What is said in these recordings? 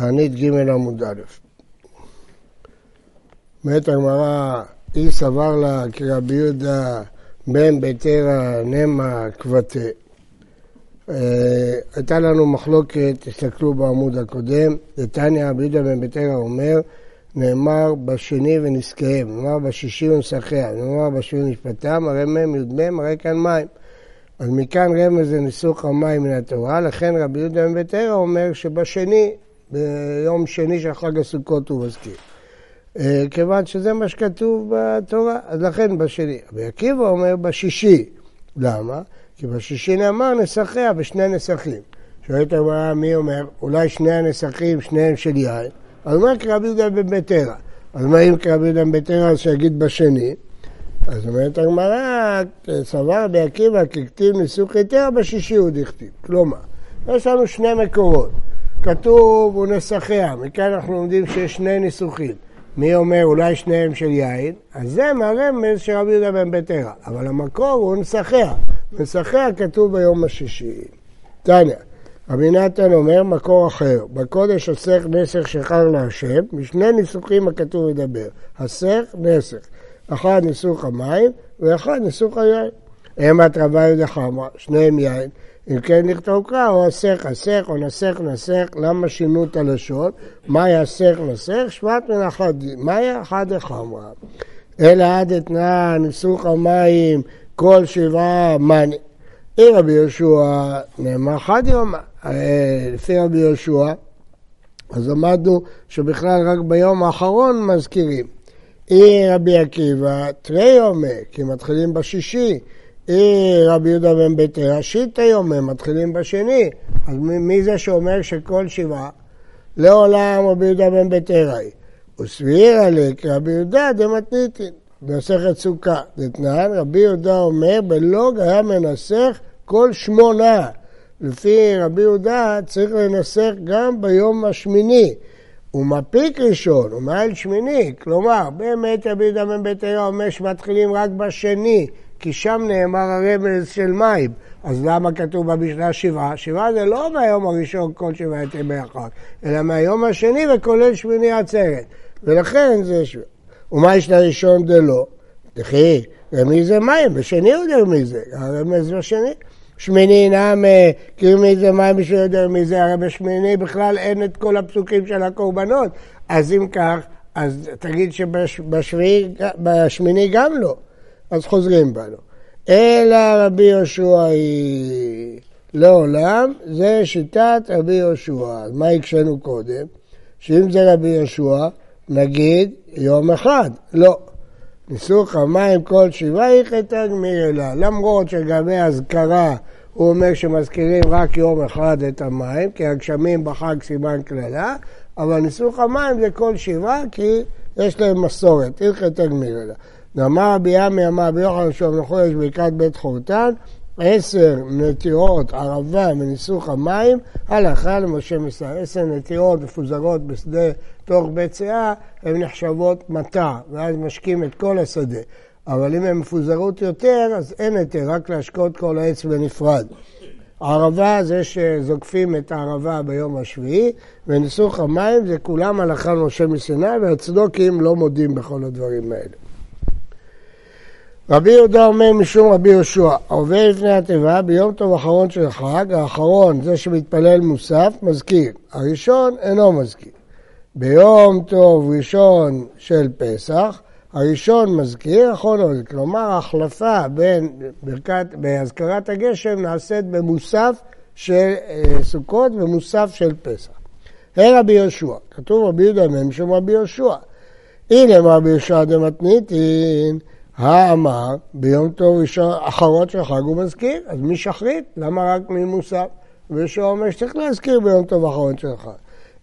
תענית ג' עמוד א'. אומרת הגמרא, אי סבר לה כרבי יהודה בן ביתרא נמה קבטה. אה, הייתה לנו מחלוקת, תסתכלו בעמוד הקודם, נתניא רבי יהודה בן ביתרא אומר, נאמר בשני ונזכיהם, נאמר בשישי ונסחיה, נאמר בשביל משפטם, הרי מ' י"מ, הרי כאן מים. אז מכאן רמז זה ניסוך המים מן התורה, לכן רבי יהודה בן ביתרא אומר שבשני, ביום שני של חג הסוכות הוא מזכיר. אה, כיוון שזה מה שכתוב בתורה, אז לכן בשני. רבי עקיבא אומר בשישי. למה? כי בשישי נאמר נסחיה בשני נסחים. שואלת הגמרא מי אומר, אולי שני הנסחים, שניהם של יין? אז אומר כרבי יהודה בן. אז מה אם כרבי יהודה בן אז שיגיד בשני? אז אומרת הגמרא, סבר רבי עקיבא ככתיב ניסוך היתר, בשישי הוא דכתיב. כלומר, יש לנו שני מקורות. כתוב הוא נסחיה, מכאן אנחנו לומדים שיש שני ניסוחים. מי אומר אולי שניהם של יין? אז זה מהרמז של רבי יהודה בן ביתרא. אבל המקור הוא נסחיה. נסחיה כתוב ביום השישי. תניא, רבי נתן אומר מקור אחר, בקודש הסך נסך שחר להשם, משני ניסוחים הכתוב לדבר. הסך נסך. אחד ניסוך המים ואחד ניסוך היין. המת רבה יהודה חמרה, שניהם יין. אם כן נכתוב קרא, או הסך הסך, או נסך נסך, למה שינו את הלשון? מה יסך נסך? שבט מן אחדים. מה היה אחד החמרה? אלא עד אתנא ניסוך המים כל שבעה מאני. אם רבי יהושע נאמר חד יום, אה, לפי רבי יהושע, אז למדנו שבכלל רק ביום האחרון מזכירים. אי רבי עקיבא, תרי יומי, כי מתחילים בשישי. אי רבי יהודה בן ביתר, שיטה יומי, מתחילים בשני. אז מי זה שאומר שכל שבעה? לעולם רבי יהודה בן ביתראי. וסבירה לי כרבי יהודה דמתניתין. במסכת סוכה, דתנן, רבי יהודה אומר, בלוג היה מנסח כל שמונה. לפי רבי יהודה צריך לנסח גם ביום השמיני. הוא מפיק ראשון, הוא מעל שמיני, כלומר, באמת רבי יהודה בן ביתר אומר שמתחילים רק בשני, כי שם נאמר הרמז של מים. אז למה כתוב במשנה שבעה? שבעה זה לא מהיום הראשון כל שבעה ימי אחד, אלא מהיום השני וכולל שמיני עצרת. ולכן זה שבעה. ומה יש לראשון דלא? תחי, ומי זה מים? בשני הוא יודע מי זה, הרמז בשני. שמיני נעמה, כאילו מי זה מים בשביל יודע מי זה, הרי בשמיני בכלל אין את כל הפסוקים של הקורבנות. אז אם כך, אז תגיד שבשמיני גם לא. אז חוזרים בנו. אלא רבי יהושע היא לעולם, זה שיטת רבי יהושע. אז מה הקשינו קודם? שאם זה רבי יהושע, נגיד יום אחד. לא. ניסוך המים כל שבעה יחטא גמיר אלה. למרות שגבי אזכרה הוא אומר שמזכירים רק יום אחד את המים, כי הגשמים בחג סימן קללה, אבל ניסוך המים זה כל שבעה כי יש להם מסורת, הלכת גמיר אלה. נאמר רבי ימי אמר רבי יוחנן שום לחודש ברכת בית חורתן, עשר נטירות ערבה מניסוך המים, הלכה למשה מסר. עשר נטירות מפוזרות בשדה תוך בית שאה, הן נחשבות מטע, ואז משקים את כל השדה. אבל אם הן מפוזרות יותר, אז אין היתר, רק להשקות כל העץ בנפרד. ערבה זה שזוקפים את הערבה ביום השביעי, וניסוך המים זה כולם הלכה למשה מסיני, והצדוקים לא מודים בכל הדברים האלה. רבי יהודה אומר משום רבי יהושע, עובר לפני התיבה ביום טוב אחרון של החג, האחרון, זה שמתפלל מוסף, מזכיר. הראשון אינו מזכיר. ביום טוב ראשון של פסח, הראשון מזכיר, אחרון לא מזכיר. כלומר, ההחלפה בין ברכת, בהזכרת הגשם נעשית במוסף של אה, סוכות ומוסף של פסח. ה' רבי יהושע, כתוב רבי יהודה מ' שם רבי יהושע. הנה רבי יהושע דמתניתין האמר ביום טוב ראשון אחרון של חג הוא מזכיר, אז מי שחרית? למה רק ממוסף? וישוע אומר שצריך להזכיר ביום טוב אחרון של חג.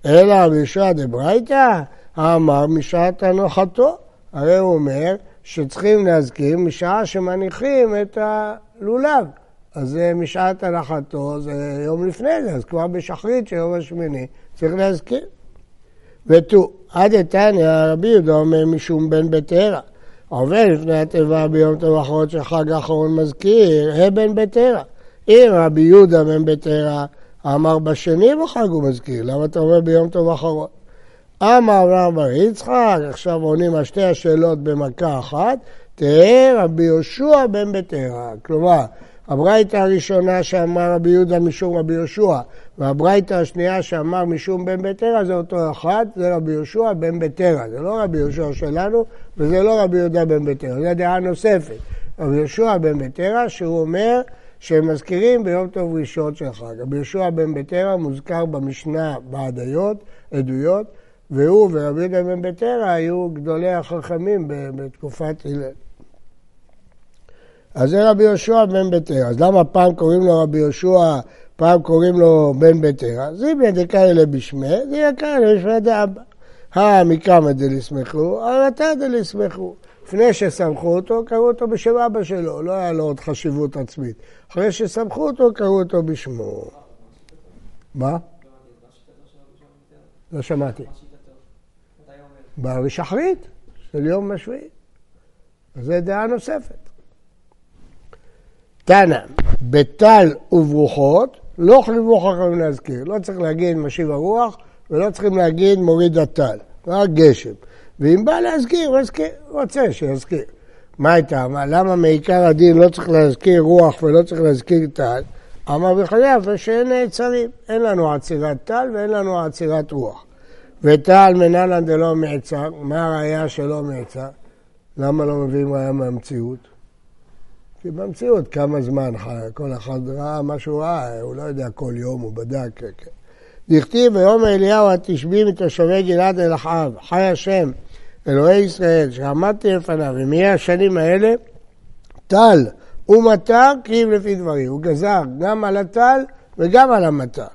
אלא ישוע דברייתא האמר משעת הנחתו. הרי הוא אומר שצריכים להזכיר משעה שמניחים את הלולב. אז משעת הנחתו, זה יום לפני זה, אז כבר בשחרית של יום השמיני צריך להזכיר. ותו, עד איתניא רבי יהודה אומר משום בן בטרה. עובר לפני התיבה ביום טוב האחרון של חג האחרון מזכיר, הבן בטרה. אם רבי יהודה בן בטרה, אמר בשני בחג הוא מזכיר, למה אתה אומר ביום טוב אחרון? אמר רב יצחק, עכשיו עונים על שתי השאלות במכה אחת, תראה רבי יהושע בן בטרה. כלומר, הברייתא הראשונה שאמר רבי יהודה משום רבי יהושע, והברייתא השנייה שאמר משום בן בטרה זה אותו אחד, זה רבי יהושע בן בטרה. זה לא רבי יהושע שלנו, וזה לא רבי יהודה בן בטרה, זו דעה נוספת. רבי יהושע בן בטרה, שהוא אומר שהם מזכירים ביום טוב ראשון של חג. רבי יהושע בן בטרה מוזכר במשנה בעדיות, עדויות, והוא ורבי יהודה בן בטרה היו גדולי החכמים בתקופת הלל. אז זה רבי יהושע בן בטרה. אז למה פעם קוראים לו רבי יהושע, פעם קוראים לו בן בטרה? זה דקאי לבשמי, זה יקר לבשמי דאבא. המקרא דלסמכו, הרתא דלסמכו. לפני שסמכו אותו, קראו אותו בשם אבא שלו, לא היה לו עוד חשיבות עצמית. אחרי שסמכו אותו, קראו אותו בשמו. מה? לא שמעתי. בשחרית של יום השביעי. זו דעה נוספת. תנא, בטל וברוחות, לא חיוו חכמים להזכיר. לא צריך להגיד משיב הרוח, ולא צריכים להגיד מוריד הטל, רק גשם. ואם בא להזכיר, הוא רוצה שיזכיר. מה הייתה? למה מעיקר הדין לא צריך להזכיר רוח ולא צריך להזכיר טל? אמר בחייו שאין נעצרים. אין לנו עצירת טל ואין לנו עצירת רוח. וטל מנהלן דלא מעצר, מה הראייה שלא מעצר? למה לא מביאים ראייה מהמציאות? כי במציאות כמה זמן כל אחד ראה מה שהוא ראה, הוא לא יודע כל יום, הוא בדק. כן, כן. דכתיב ויאמר אליהו התשבי מתושבי גלעד אל אחאב, חי השם, אלוהי ישראל, שעמדתי לפניו, ומי השנים האלה? טל ומטר קריב לפי דברים. הוא גזר גם על הטל וגם על המטר.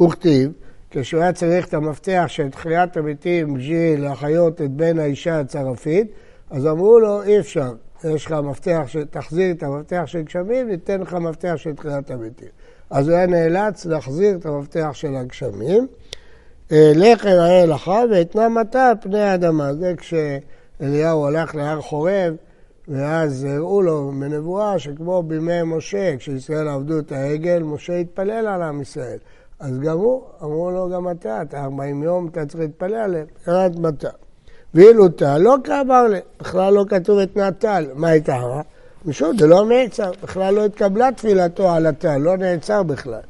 וכתיב, כשהוא היה צריך את המפתח של תחיית המתים בשביל להחיות את בן האישה הצרפית, אז אמרו לו, אי אפשר, יש לך מפתח, תחזיר את המפתח של גשמים, ניתן לך מפתח של תחיית המתים. אז הוא היה נאלץ להחזיר את המפתח של הגשמים. אה, לך אראה לך ואתנה מטה פני האדמה. זה כשאליהו הלך להר חורב, ואז הראו לו מנבואה שכמו בימי משה, כשישראל עבדו את העגל, משה התפלל על עם ישראל. אז גם הוא, אמרו לו גם אתה, אתה 40 יום אתה צריך להתפלל עליהם, ירד מטה. ואילו לא כאמר לי, בכלל לא כתוב את נטל, מה הייתה רע? משום זה לא נעצר, בכלל לא התקבלה תפילתו על הטל, לא נעצר בכלל.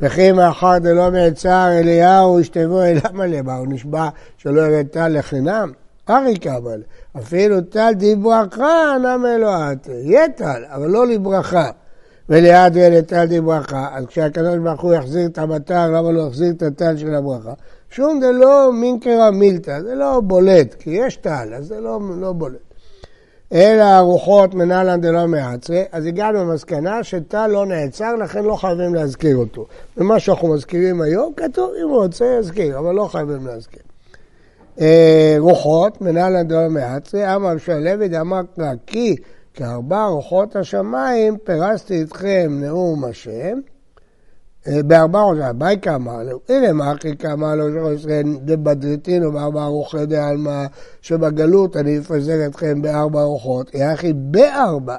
וכי מאחר דלא נעצר אליהו אשתבו אליו מלא, הוא נשבע שלא ירד טל לחינם? ארי קבל, אפילו טל דיברכה נמי אלוהת, יהיה טל, אבל לא לברכה. וליד ילד טל דיברכה, אז כשהקדוש ברוך הוא יחזיר את המטר, למה לא יחזיר את הטל של הברכה? שום זה לא מינקרא מילתא, זה לא בולט, כי יש טל, אז זה לא, לא בולט. אלא הרוחות מנהלן דלא מעצרי, אז הגענו למסקנה שטל לא נעצר, לכן לא חייבים להזכיר אותו. ומה שאנחנו מזכירים היום, כתוב, אם רוצה, יזכיר, אבל לא חייבים להזכיר. אה, רוחות מנהלן דלא מעצרי, אמר שלוי דאמר כי כארבע רוחות השמיים פרסתי אתכם נאום השם. בארבע ראשי בייקה אמר לו, הנה הכי כמה לו ישראל דבדריתינו בארבע רוחי דעלמא שבגלות אני אפזר אתכם בארבע רוחות, יחי בארבע,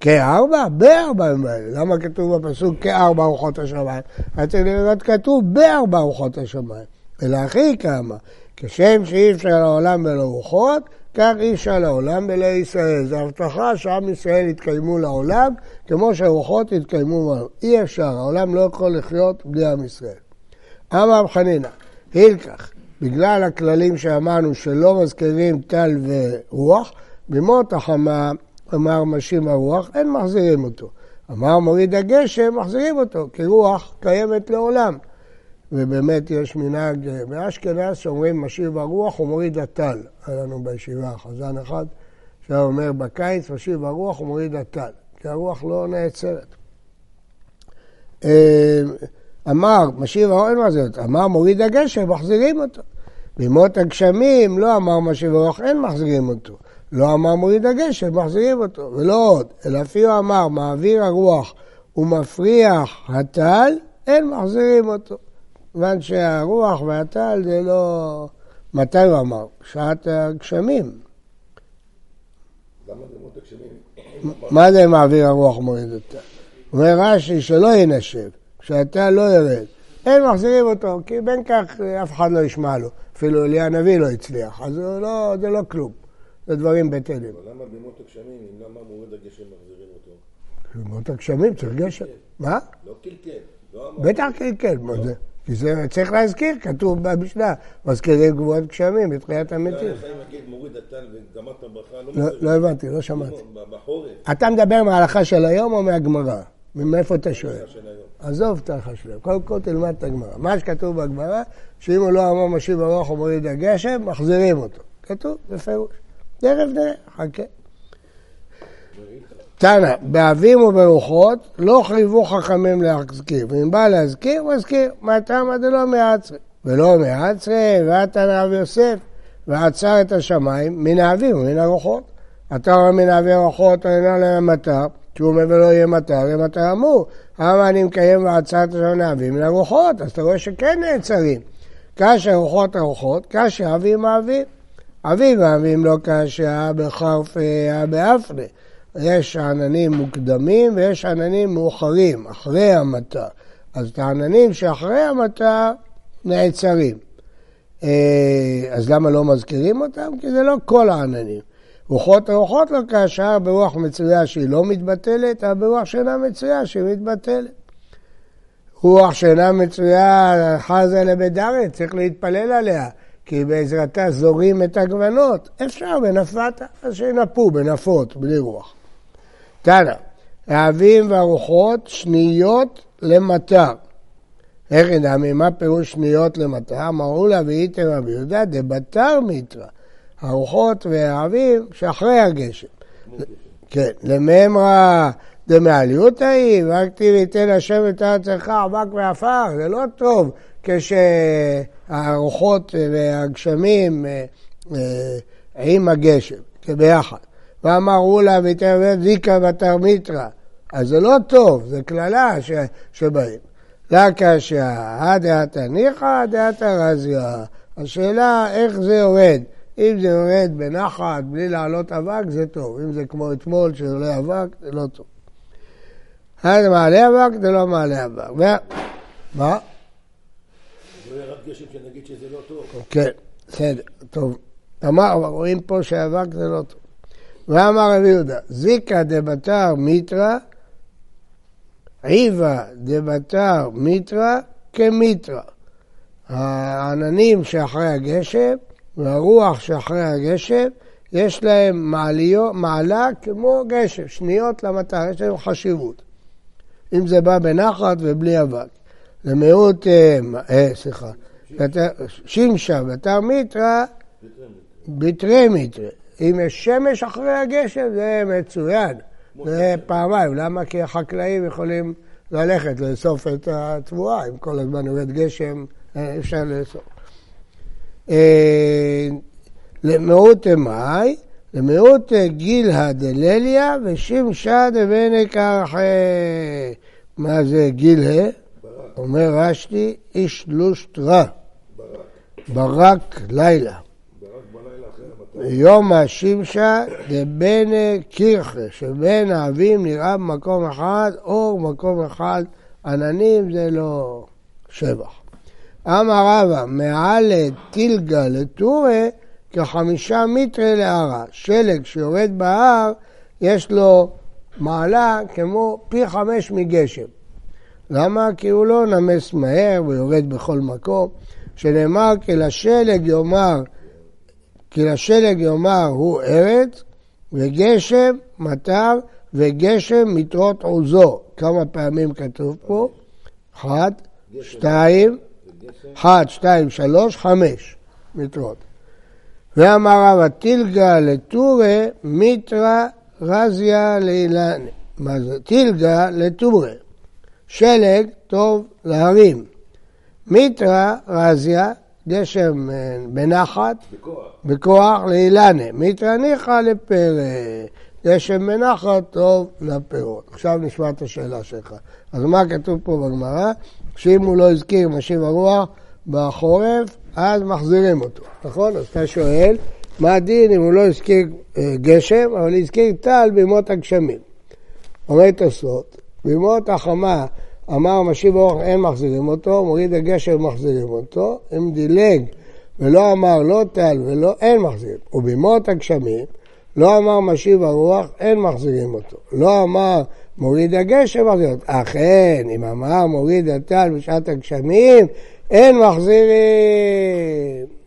כארבע? בארבע למה כתוב בפסוק כארבע רוחות השמיים? היה צריך כתוב בארבע רוחות השמיים, אלא הכי כמה, כשם שאי אפשר לעולם בלא רוחות, כך אי אפשר לעולם בלא ישראל. זו הבטחה שעם ישראל יתקיימו לעולם, כמו שהרוחות יתקיימו מעולם. אי אפשר, העולם לא יכול לחיות בלי עם ישראל. אמר חנינא, הילקח, בגלל הכללים שאמרנו שלא מזכירים טל ורוח, במות החמה אמר משים הרוח, אין מחזירים אותו. אמר מוריד הגשם, מחזירים אותו, כי רוח קיימת לעולם. ובאמת יש מנהג אה, באשכנז שאומרים משיב הרוח ומוריד הטל. היה לנו בישיבה חזן אחד שהיה אומר בקיץ משיב הרוח ומוריד הטל, כי הרוח לא נעצרת. אה, אמר, משיב הרוח, אין מה זה, אמר מוריד הגשם, מחזירים אותו. בימות הגשמים לא אמר משיב הרוח, אין מחזירים אותו. לא אמר מוריד הגשם, מחזירים אותו. ולא עוד, אלא אפילו אמר מעביר הרוח ומפריח הטל, אין מחזירים אותו. כיוון שהרוח והטל זה לא... מתי הוא אמר? שעת הגשמים. מה זה מעביר הרוח מוריד הטל? אומר רש"י שלא ינשב, שהטל לא ירד. אין מחזירים אותו, כי בין כך אף אחד לא ישמע לו. אפילו אליה הנביא לא הצליח, אז זה לא, זה לא כלום. זה דברים בטלים. אבל למה בימות הגשמים, אם למה מוריד הגשם מחזירים אותו? בימות הגשמים צריך גשם. מה? לא קלקל. לא. בטח קלקל, מה זה? כי זה צריך להזכיר, כתוב במשנה, מזכירים גבוהות גשמים בתחיית המתים. לא לא- מחזירים. לא הבנתי, לא שמעתי. אתה מדבר מההלכה של היום או מהגמרא? מאיפה אתה שואל? עזוב את ההלכה של היום, קודם כל תלמד את הגמרא. מה שכתוב בגמרא, שאם הוא לא אמר משיב הרוח ומוריד הגשם, מחזירים אותו. כתוב בפירוש. תכף נראה, חכה. תנא, באבים וברוחות לא חייבו חכמים להזכיר, ואם בא להזכיר, מזכיר, מה תמא דלא מעצרי. ולא מעצרי, ועתנא רב יוסף, ועצר את השמיים מן האבים ומן הרוחות. אתה רואה מן האבי הרוחות, אינה להם מטר, שהוא אומר ולא יהיה מטר, יהיה מטר אמור. למה אני מקיים ועצר את השמיים מן האבים מן הרוחות? אז אתה רואה שכן נעצרים. כאשר רוחות הרוחות, כאשר אבים האבים. אביב האבים לא כאשר בחרפה באפנה. יש עננים מוקדמים ויש עננים מאוחרים, אחרי המטר. אז את העננים שאחרי המטר נעצרים. אה, אז למה לא מזכירים אותם? כי זה לא כל העננים. רוחות רוחות לא כאשר ברוח מצויה שהיא לא מתבטלת, אבל ברוח שאינה מצויה שהיא מתבטלת. רוח שאינה מצויה, חזה לבדרת, צריך להתפלל עליה, כי בעזרתה זורים את הגוונות. אפשר בנפתה, אז שינפו בנפות, בלי רוח. תנא, האבים והרוחות שניות למטר. איך ידעמי, מה פירוש שניות למטר? אמרו לה ואיתם רבי יהודה דבתר מיתרא. הרוחות והאבים שאחרי הגשם. כן, לממרא דמעליותא היא, רק תראי תן השם את ארצך אבק ועפר, זה לא טוב כשהרוחות והגשמים אה, אה, עם הגשם, כביחד. ואמרו לה ותראה זיקה בתרמיתרא, אז זה לא טוב, זה קללה ש- שבאים. לה קשיא, הדעתא ניחא, דעתא רזיא. השאלה איך זה יורד. אם זה יורד בנחת, בלי לעלות אבק, זה טוב. אם זה כמו אתמול, שעולה אבק, זה לא טוב. אז מעלה אבק, זה לא מעלה אבק. ו... מה? לא יהיה רק גשם שנגיד שזה לא טוב. כן, בסדר, טוב. אמר, רואים פה שאבק זה לא טוב. ואמר רבי יהודה, זיקה דבתר מיתרא, עיבה דבתר מיתרא כמיתרא. העננים שאחרי הגשם והרוח שאחרי הגשם, יש להם מעליות, מעלה כמו גשם, שניות למטר, יש להם חשיבות. אם זה בא בנחת ובלי אבק. למיעוט, אה, אה, סליחה, שמשה, בתר מיתרא, בתרי מיתרא. אם יש שמש אחרי הגשם זה מצוין, זה פעמיים. למה? כי החקלאים יכולים ללכת לאסוף את התבואה, אם כל הזמן יורד גשם, אה, אפשר לאסוף. אה, למיעוט מאי, למיעוט גילהא דלליה ושמשה דבני קרחי. מה זה גילהא? אומר רש"י, איש לושט רע. ברק לילה. ברק בלילה אחרי המטר. יום השמשה דבני קירחה, שבין האבים נראה במקום אחד, אור במקום אחד, עננים זה לא שבח. אמר רבא, מעל טילגה לטורי, כחמישה מיטרי להרה. שלג שיורד בהר, יש לו מעלה כמו פי חמש מגשם. למה? כי הוא לא נמס מהר ויורד בכל מקום. שנאמר כי לשלג יאמר, כי לשלג יאמר הוא ארץ, וגשם מטר, וגשם מטרות עוזו. כמה פעמים כתוב פה? אחת, שתיים, אחת, שתיים, שלוש, חמש מטרות. ואמר רבא טילגה לטורי, מיטרא רזיה לאילני. מה זה? טילגה לטורי. שלג טוב להרים. מיטרא רזיה, גשם אה, בנחת, בכוח. בכוח לאילנה. מיטרא ניחא לפרא. גשם בנחת טוב לפירות. עכשיו נשמע את השאלה שלך. אז מה כתוב פה בגמרא? שאם הוא לא הזכיר משיב הרוח בחורף, אז מחזירים אותו. נכון? אז אתה שואל, מה הדין אם הוא לא הזכיר אה, גשם, אבל הזכיר טל בימות הגשמים? אומר תוספות, בימות החמה אמר משיב אורך אין מחזירים אותו, מוריד הגשם מחזירים אותו, אם דילג ולא אמר לא טל ולא אין מחזירים. ובימות הגשמים לא אמר משיב הרוח אין מחזירים אותו. לא אמר מוריד הגשם מחזירים אותו. אכן, אם אמר מוריד הטל בשעת הגשמים אין מחזירים.